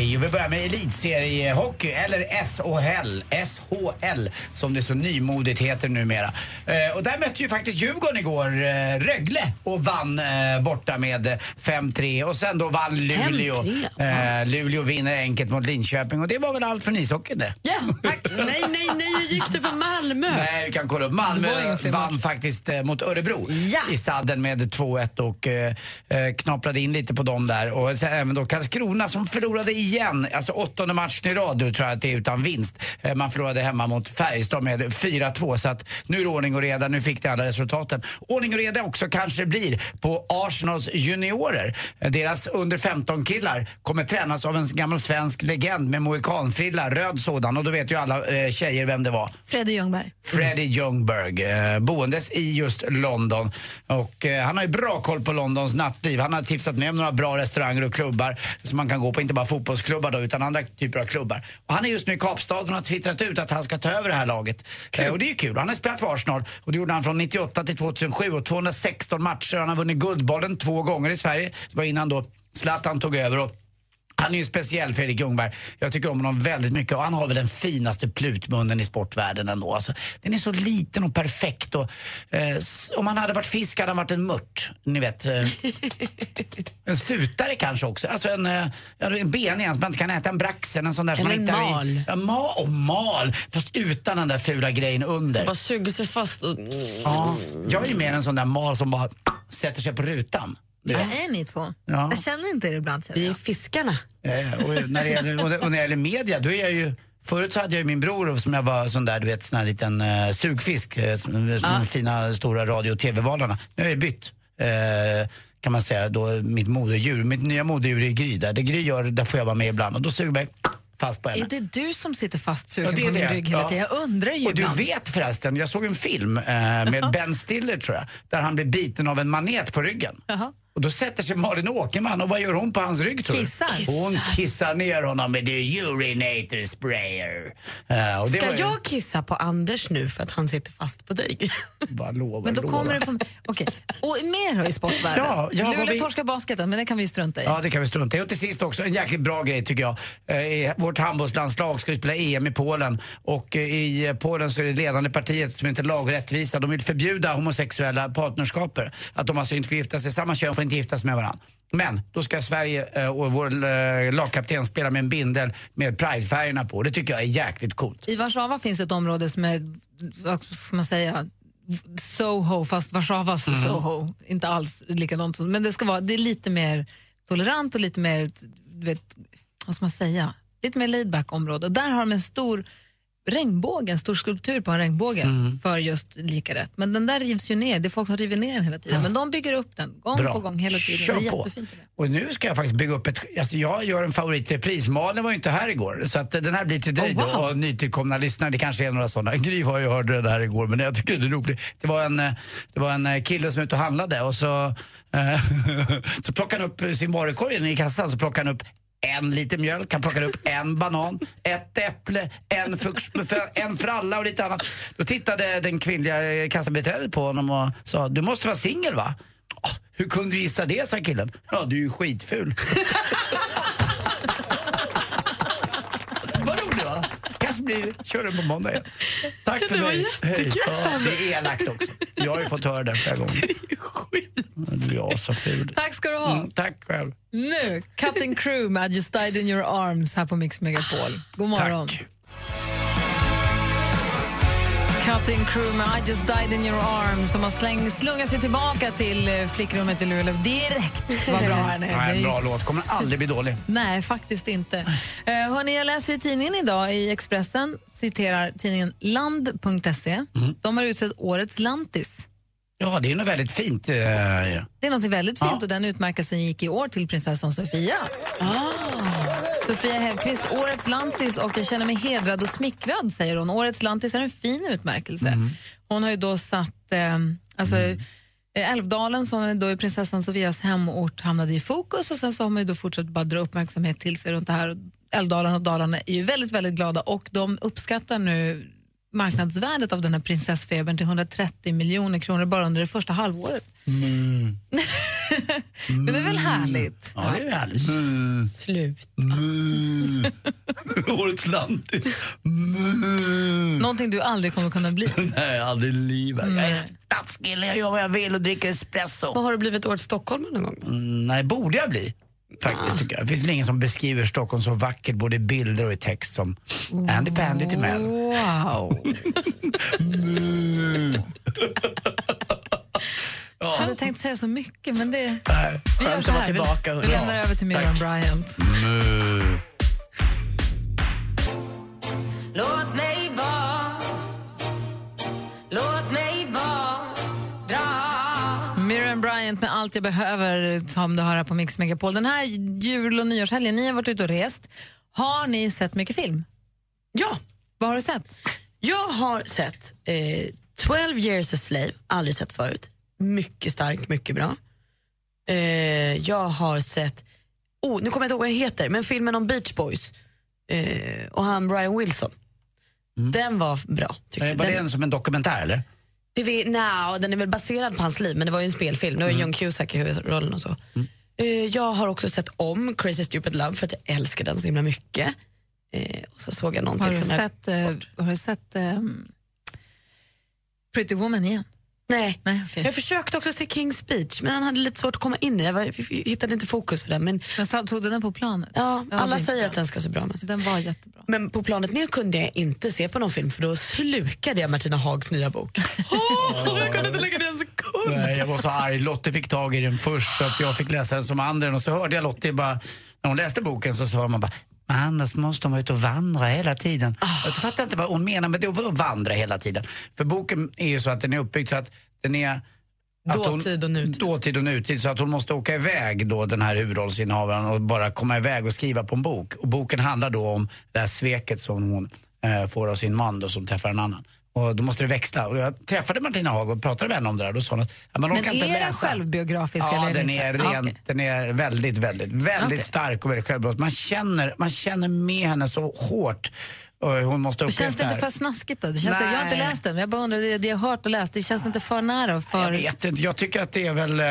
hej. Vi börjar med elitseriehockey, eller SHL, SHL som det så nymodigt heter numera. Eh, och där mötte ju faktiskt Djurgården igår eh, Rögle och vann eh, borta med 5-3 och sen då vann Luleå. 5-3? Eh, Luleå vinner enkelt mot Linköping och det var väl allt för ishockeyn det. Ja, tack. nej, nej, nej, hur gick det för Malmö? Nej, vi kan kolla upp. Malmö vann faktiskt eh, mot Örebro i sadden med 2-1 och eh, eh, knaprade in lite på dem där. Och sen även då Karlskrona som förlorade igen, alltså åttonde matchen i rad nu tror jag att det är utan vinst. Eh, man förlorade hemma mot Färjestad med 4-2 så att nu är det ordning och reda, nu fick det alla resultaten. Ordning och reda också kanske det blir på Arsenals juniorer. Deras under 15 killar kommer tränas av en gammal svensk legend med mohikanfrilla, röd sådan och då vet ju alla eh, tjejer vem det var. Freddy Ljungberg. Freddie Ljungberg, eh, boendes i just London. Och eh, han har ju bra koll på Londons nattliv. Han har tipsat med om några bra restauranger och klubbar som man kan gå på, inte bara fotbollsklubbar då, utan andra typer av klubbar. Och han är just nu i Kapstaden och har twittrat ut att han ska ta över det här laget. Eh, och det är ju kul. Han har spelat för Arsenal och det gjorde han från 98 till 2007 och 216 matcher. Han har vunnit Guldbollen två gånger i Sverige. Det var innan då Zlatan tog över och han är ju speciell, Fredrik Ljungberg. Jag tycker om honom väldigt mycket och han har väl den finaste plutmunnen i sportvärlden ändå. Alltså, den är så liten och perfekt och eh, om han hade varit fisk hade han varit en mört. Ni vet. Eh, <laughs> en sutare kanske också. Alltså en, eh, en benig en som man inte kan äta. En braxen, en sån där som Eller man en hittar mal. i... Ja, ma och mal. Fast utan den där fula grejen under. Bara suger sig fast och... Ja, jag är ju mer en sån där mal som bara sätter sig på rutan. Du vet. Ja, är ni två? Ja. Jag känner inte er ibland. Vi är fiskarna. Eh, och, när det gäller, och, och när det gäller media, då är jag ju Förut så hade jag ju min bror som jag var sån där, du vet, sån här liten uh, sugfisk, uh, som, de fina stora radio och tv-valarna. Nu har jag bytt, eh, kan man säga, då mitt moderdjur. Mitt nya moderdjur är Gry där. Det Gry gör, där får jag vara med ibland och då suger jag mig fast på henne. Är det du som sitter fastsugen Ja, det är på min det. rygg hela Ja. tiden? Jag undrar ju Och du ibland. vet förresten, jag såg en film eh, med Ben Stiller tror jag, där han blir biten av en manet på ryggen. Jaha. Och då sätter sig Malin Åkerman och vad gör hon på hans rygg tror? Kissar. Hon kissar ner honom med the urinator sprayer. Det Ska ju- jag kissa på Anders nu för att han sitter fast på dig? <laughs> Bara lova, Men då lova. kommer det på... Okej. Och mer i sportvärlden? Ja, ja, Luleå vi- torskar basketen, men det kan vi strunta i. Ja, det kan vi strunta i. Och till sist också, en jäkligt bra grej tycker jag. Eh, vårt handbollslandslag ska ju spela EM i Polen och eh, i Polen så är det ledande partiet som heter Lagrättvisa. De vill förbjuda homosexuella partnerskaper. Att de alltså inte får gifta sig, samma kön får inte gifta sig med varandra. Men då ska Sverige eh, och vår eh, lagkapten spela med en bindel med pridefärgerna på. Det tycker jag är jäkligt coolt. I Warszawa finns ett område som är, vad ska man säga, Soho, fast Warszawas Mhm. Soho. Inte alls likadant. Men det, ska vara, det är lite mer tolerant och lite mer, vet, vad ska man säga, lite mer laid back område. Och där har de en stor regnbåge, en stor skulptur på en regnbåge Mm. för just lika rätt. Men den där rivs ju ner, det är folk som river ner den hela tiden. Men de bygger upp den gång Bra. på gång hela tiden. Kör det är på. jättefint. Och nu ska jag faktiskt bygga upp ett... Alltså jag gör en favoritrepris. Malin var ju inte här igår, så att den här blir till dig Oh, wow. då och nytillkomna lyssnare. Det kanske är några sådana. <laughs> Gry var ju hörde det här igår, men jag tycker det är roligt. Det var en, eh, det var en eh, kille som var ute och handlade och så, eh, <laughs> så plockade han upp sin varukorg i kassan, så plockade han upp en liter mjölk, han plockade upp en banan, ett äpple, en, fux, en fralla och lite annat. Då tittade den kvinnliga eh, kassabiträdet på honom och sa, du måste vara singel va? Ah, hur kunde du gissa det, sa killen. Ja, du är ju skitful. <laughs> Vad roligt va? Kanske blir, kör den på måndag igen. Tack för Det var mig. Jättekul. Ja, det är elakt också. Jag har ju fått höra det flera gånger. Du är så ful. Tack ska du ha. Mm, tack själv. Nu, Cutting Crew med I just died in your arms här på Mix Megapol. God morgon. Tack. Cutting Crew med I just died in your arms som har släng, slungat sig tillbaka till eh, flickrummet i Luleå direkt. Vad bra den är. Ja, en bra låt. Kommer aldrig bli dålig. Nej, faktiskt inte. Uh, hörni, jag läser i tidningen idag, i Expressen, citerar tidningen land.se. Mm. De har utsett årets lantis. Ja, det är nog väldigt fint. eh, ja. Det är något väldigt fint och den utmärkelsen gick i år till prinsessan Sofia. Sofia Hellqvist, årets lantis och jag känner mig hedrad och smickrad, säger hon. Årets lantis är en fin utmärkelse. Hon har ju då satt, eh, alltså eh, Älvdalen som då är prinsessan Sofias hemort hamnade i fokus och sen så har man ju då fortsatt bara dra uppmärksamhet till sig runt det här. Älvdalen och Dalarna är ju väldigt, väldigt glada och de uppskattar nu marknadsvärdet av den här prinsessfebern till 130 miljoner kronor bara under det första halvåret. Mm. <laughs> Men det är väl härligt? Ja, det är härligt. Slut. <laughs> Årets lantis. Någonting du aldrig kommer kunna bli. <laughs> Nej, aldrig i livet. Jag är Nej. stadskille, jag gör vad jag vill och dricker espresso. Vad har du blivit årets Stockholm någon gång? Mm, nej, borde jag bli. Faktiskt, tycker jag. Det finns väl ingen som beskriver Stockholm så vackert både i bilder och i text som Andy Pandy Timell. Wow. <laughs> Jag hade tänkt säga så mycket, men det... Vi gör Skönt så att vara här. tillbaka, Vi, vi lämnar över till Miriam Bryant. Låt mig vara Låt mig Miriam Bryant med Allt jag behöver som du hör här på Mix Megapol. Den här jul och nyårshelgen, ni har varit ute och rest. Har ni sett mycket film? Ja. Vad har du sett? Jag har sett eh, 12 years a slave, aldrig sett förut. Mycket stark, mycket bra. Eh, jag har sett, oh, nu kommer jag inte ihåg vad den heter, men filmen om Beach Boys eh, och han Brian Wilson. Den var bra. Tyckte jag. Var det Den, en som en dokumentär eller? Det vi, no, den är väl baserad på hans liv, men det var ju en spelfilm. Det var Mm. John Cusack i huvudrollen och så. Eh, jag har också sett om Crazy Stupid Love för att jag älskar den så himla mycket. Eh, och så såg jag någonting Har du som jag- sett, eh, har du sett ehm, Pretty Woman igen? Nej. Nej okay. Jag försökte också se King's Beach, men han hade lite svårt att komma in i. Jag var, jag hittade inte fokus för den. Men, Men så tog du den på planet? ja, Ja, alla säger bra. att den ska se bra ut. Den var jättebra. Men på planet ner kunde jag inte se på någon film för då slukade jag Martina Hags nya bok. <laughs> jag kunde inte lägga den en sekund. Nej, jag var så arg. Lottie fick tag i den först så att jag fick läsa den som andra. Och så hörde jag Lottie bara, när hon läste boken så sa man bara men annars måste de vara ute och vandra hela tiden. Jag fattar inte vad hon menar med det. Vadå vandra hela tiden? För boken är ju så att den är uppbyggd så att den är att hon- Dåtid och nutid. Dåtid och nutid. Så att hon måste åka iväg då, den här huvudrollsinnehavaren och bara komma iväg och skriva på en bok. Och boken handlar då om det här sveket som hon eh, får av sin man då, som träffar en annan. Och då måste det växla. Och jag träffade Martina Haag och pratade med henne om det där. Då sa hon att man Men orkar inte är den läsa. självbiografisk Ja, eller den inte? är, Ah, rent, okej. den är väldigt, väldigt, väldigt Okej. stark och väldigt självbiografisk. Man känner, man känner med henne så hårt. Hon måste Känns uppleva det inte för snaskigt då? Det känns, jag har inte läst den, men jag bara undrar, det, det jag har hört och läst, det känns inte för nära? För... Jag vet inte, jag tycker att det är väl...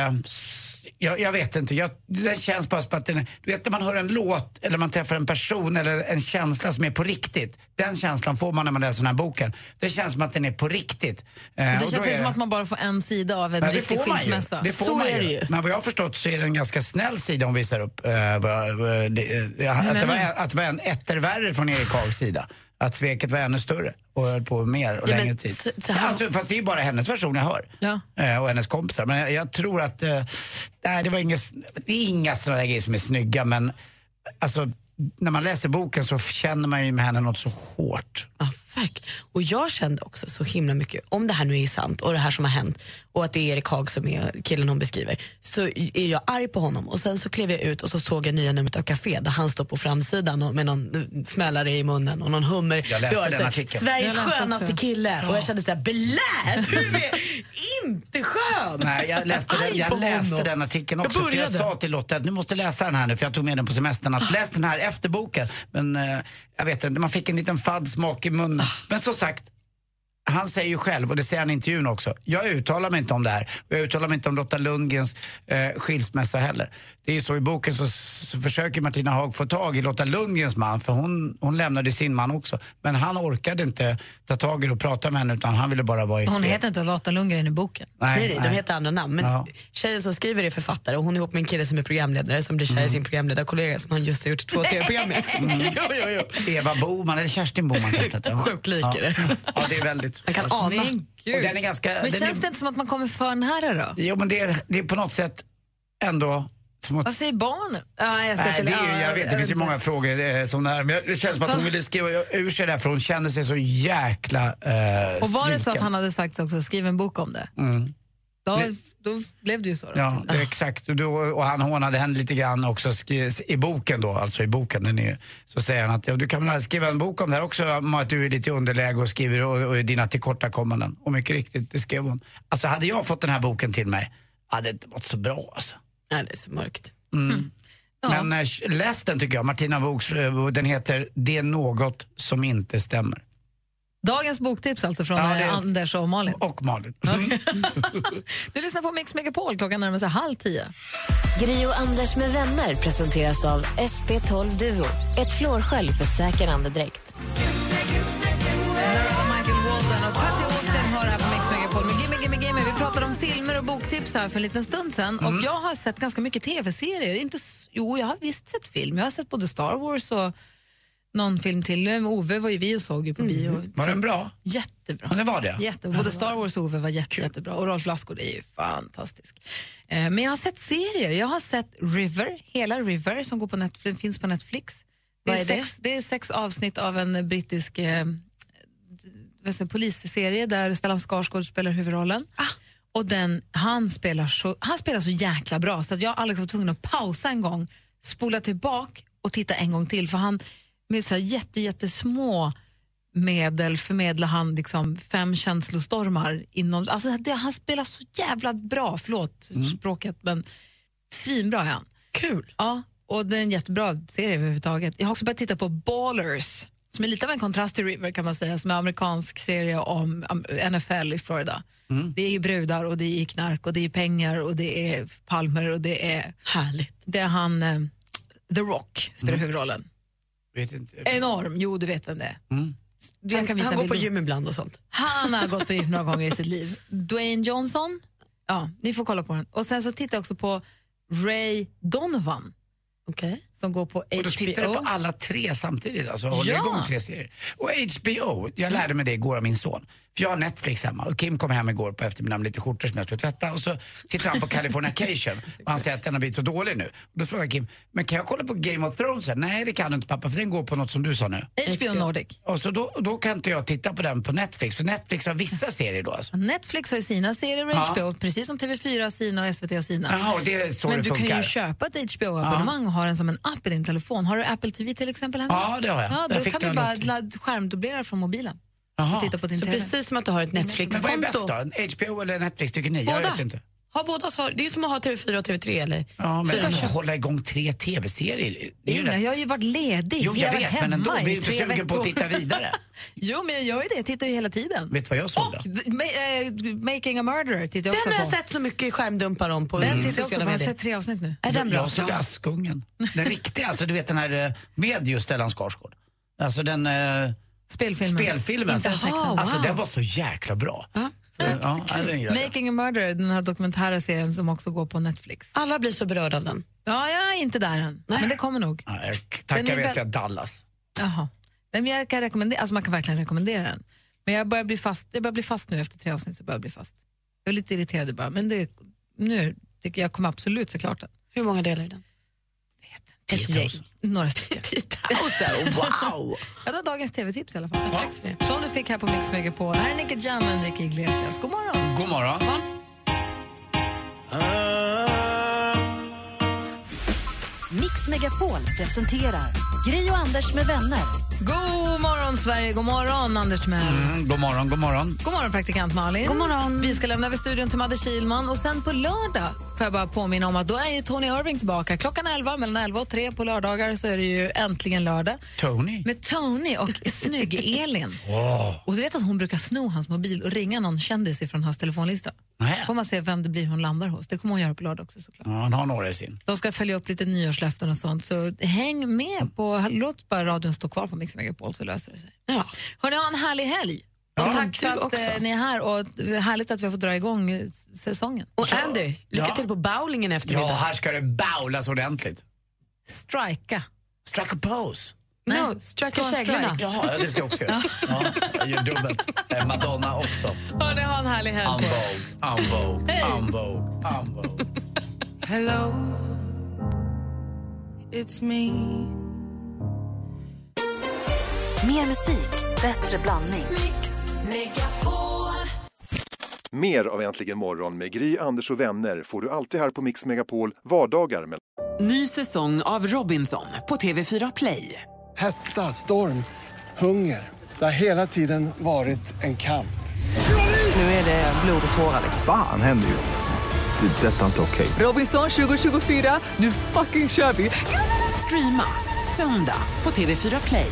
Jag, jag vet inte, jag, det känns bara som att den Du vet när man hör en låt eller man träffar en person eller en känsla som är på riktigt. Den känslan får man när man läser den här boken. Det känns som att den är på riktigt. Eh, det och känns då inte är som det- att man bara får en sida av en Nej, det riktig ju. skilsmässa. Det får Så man är det ju. Men vad jag har förstått så är det en ganska snäll sida hon visar upp. Eh, vad- vad- det, eh, att, det var, att det var en ettervärre från Erik Hags sida. Att sveket var ännu större och höll på mer och Ja, längre tid. Alltså, fast det är ju bara hennes version jag hör. Ja. Eh, och hennes kompisar. Men jag, jag tror att, eh, nej det var inga, det är inga sådana grejer som är snygga men alltså när man läser boken så känner man ju med henne något så hårt. nätverk. Och jag kände också så himla mycket, om det här nu är sant och det här som har hänt och att det är Erik Haag som är killen hon beskriver, så är jag arg på honom. Och sen så klev jag ut och så såg jag nya numret av Café där han står på framsidan och med någon smällare i munnen och någon hummer. Jag läste den så- artikeln. Sveriges Jag skönaste också. kille. Och jag kände såhär, blä! Du är inte skön! Nej, jag läste, den, Arg på jag läste den artikeln Jag också. För jag började. sa till Lotta att du måste läsa den här nu, för jag tog med den på semestern. Att läs den här efter boken. Men eh, jag vet inte, man fick en liten fadd smak i munnen. Men som sagt, han säger ju själv, och det säger han i intervjun också, jag uttalar mig inte om det här. Och jag uttalar mig inte om Lotta Lundgrens eh, skilsmässa heller. Det är ju så i boken så, så försöker Martina Haag få tag i Lotta Lundgrens man, för hon, hon lämnade sin man också. Men han orkade inte ta tag i det och prata med henne, utan han ville bara vara i Hon heter inte Lotta Lundgren i boken. Nej, nej, de heter andra namn. Men Ja. tjejen som skriver är författare och hon är ihop med en kille som är programledare som blir kär i sin programledarkollega som han just har gjort två tv-program med. Mm. <laughs> jo, jo, jo. Eva Boman, eller Kerstin Boman kanske det Sjukt lik är det. Ja. ja, det är väldigt. Man kan ana. Men gud. Den är ganska... Men känns är, det inte som att man kommer för nära då? Jo, men det är, det är på något sätt ändå... Som att, Vad säger barnen? Ja, jag Nej, det är, jag vet, det finns ju många frågor eh, som det här. Men det känns som att hon ville skriva ur sig det här för hon kände sig så jäkla eh, Och var det så att han hade sagt också, skriv en bok om det? Mm. Då, Det- då blev det ju så. Då. Ja, det exakt. Och, då, och han hånade henne lite grann också i boken då, alltså i boken. Den är, så säger han att ja, du kan väl skriva en bok om det här också, om att du är lite i underläge och skriver och, och dina tillkortakommanden. Och mycket riktigt, det skrev hon. Alltså hade jag fått den här boken till mig, hade det inte varit så bra alltså. Nej, det är så mörkt. Mm. Men eh, läs den tycker jag, Martina Boks, eh, den heter Det är något som inte stämmer. Dagens boktips alltså från Ja, det är- eh, Anders och Malin. Och Malin. <laughs> Du lyssnar på Mix Megapol, klockan närmar sig halv tio. Gri och Anders med vänner presenteras av SP12 Duo. Ett flårskölj för säker andedräkt. Michael Walden och Patty Austin har här på Mix Megapol med Gimme Gimme Gimme. Vi pratade om filmer och boktips här för en liten stund sen. Mm. Och jag har sett ganska mycket tv-serier. Inte, jo, jag har visst sett film. Jag har sett både Star Wars och någon film till. Nu, Ove var ju vi och såg ju på bio. Mm. Var den bra? Jättebra. Ja, det var det? Jättebra. Både Star Wars och Ove var jätte, jättebra. Och Rolf Lassgård är ju fantastisk. Eh, men jag har sett serier. Jag har sett River, hela River som går på Netflix, finns på Netflix. Det är, är det? sex, det är sex avsnitt av en brittisk eh, polisserie där Stellan Skarsgård spelar huvudrollen. Och den, han, spelar så, han spelar så jäkla bra så att jag och Alex var tvungen att pausa en gång, spola tillbaka och titta en gång till för han med så här jätte, jättesmå medel förmedlar han liksom fem känslostormar inom... Alltså det, han spelar så jävla bra, förlåt språket, men svinbra är han. Kul. Ja, och det är en jättebra serie överhuvudtaget. Jag har också börjat titta på Ballers, som är lite av en kontrast till River kan man säga, som är en amerikansk serie om NFL i Florida. Det är ju brudar och det är knark och det är pengar och det är palmer och det är... Härligt. Det är han, eh, The Rock, spelar huvudrollen. Vet inte. Enorm, jo du vet vem det är. Mm. Han, visa han går på gym ibland och sånt. Han har gått på gym några <laughs> gånger i sitt liv. Dwayne Johnson, ja, ni får kolla på den. Och sen så tittar jag också på Ray Donovan. Okay. Som går på HBO. Och då tittar du på alla tre samtidigt, alltså håller Ja. igång tre serier. Och HBO, jag lärde mig det igår av min son. För jag har Netflix hemma och Kim kom hem igår på eftermiddagen med lite skjortor som jag skulle tvätta och så tittar han på Californication <laughs> och han säger att den har blivit så dålig nu. Och då frågar Kim, men kan jag kolla på Game of Thrones? sen?" Nej det kan du inte pappa för den går på något som du sa nu. HBO Nordic. Och så då, då kan inte jag titta på den på Netflix, för Netflix har vissa <laughs> serier då alltså. Netflix har ju sina serier och Ja. HBO, precis som TV4 har sina och SVT har sina. Och det är så Men det du kan ju köpa ett HBO-abonnemang och ha den som en app i din telefon. Har du Apple TV till exempel hemma? Ja, det har jag. Ja, Jag då fick kan du bara skärmdubblera från mobilen och titta på din Så TV. precis som att du har ett Men vad är bäst Netflix-konto. då? HBO eller Netflix tycker ni? Jag Båda. vet inte. Ha båda, så har- det är som att ha TV4 och TV3 eller Ja, men fyra. alltså, hålla igång tre tv-serier. Inga, rätt- jag har ju varit ledig. Jo, jag varit vet, men ändå. Blir du inte sugen på att titta vidare? <laughs> jo, men jag gör ju det. Jag tittar ju hela tiden. Vet du vad jag såg då? Och ma- eh, Making a Murderer tittar jag också Den har på. jag sett så mycket skärmdumpar om på Den tittar jag också på. Jag har sett tre avsnitt nu. Är den bra? Jag såg Askungen. <laughs> Den riktiga, alltså du vet den här eh, med just Stellan Skarsgård. Alltså den... Eh, Spelfilmen. Spelfilmen. Inte. Alltså Wow. den var så jäkla bra. Ja, ja, jag. Making a Murderer, den här dokumentära serien som också går på Netflix. Alla blir så berörda av den. Ja, jag är inte där än. Men det kommer nog. Ja, jag tackar är vet jag Dallas. Jaha. Nej, men jag kan rekommendera, alltså man kan verkligen rekommendera den. Men jag börjar bli fast, jag börjar bli fast nu efter tre avsnitt. Så börjar jag bli fast. Jag är lite irriterad bara, men det, nu tycker jag kommer absolut se klart den. Hur många delar är den? Ett gäng. Några stycken. <laughs> 10 000, <laughs> wow! <laughs> ja, det var dagens tv-tips i alla fall. Tack för det. Som du fick här på Mix Megapol. Här är Nicky Jam och Enrique Iglesias. God morgon. God morgon. Mix Megapol presenterar Gri och Anders med vänner. God morgon, Sverige. God morgon, Anders Timell. Mm, god morgon, god morgon. God morgon, praktikant Malin. God morgon. Vi ska lämna över studion till Madde Kilman. Och sen på lördag får jag bara påminna om att då är ju Tony Irving tillbaka. Klockan 11, mellan 11 och 3 på lördagar så är det ju äntligen lördag. Tony. Med Tony och snygg-Elin. <laughs> Och du vet att hon brukar sno hans mobil och ringa någon kändis ifrån hans telefonlista. Nej. får man se vem det blir hon landar hos. Det kommer hon göra på lördag också såklart. Ja, han har några i sin. De ska följa upp lite nyårslöften och sånt, så häng med. på Låt bara radion stå kvar på Mix Megapol så löser det sig. Ja. Hörni, ha en härlig helg. Ja, och tack för att också. eh, ni är här och det är härligt att vi har fått dra igång eh, säsongen. Och Andy, lycka Ja. till på bowlingen eftermiddag. Ja, här ska det baulas ordentligt. Strika. Strike a pose. No, strike käglorna. strike. Jaha, ja, det ska jag också göra. Ja, jag gör dubbelt. Eh, Madonna också. Hörni, ha en härlig helg. unvogue, Hej. unvogue, unvogue. Hello, it's me. Mer musik, bättre blandning. Mer av Äntligen morgon med Gry, Anders och vänner får du alltid här på Mix Megapol vardagar mellan Ny säsong av Robinson på TV4 Play. Hetta, storm, hunger. Det har hela tiden varit en kamp. Nu är det blod och tårar. Fan händer just nu. Det. är Detta är inte okej. Robinson 2024, nu fucking kör vi! Streama söndag på TV4 Play.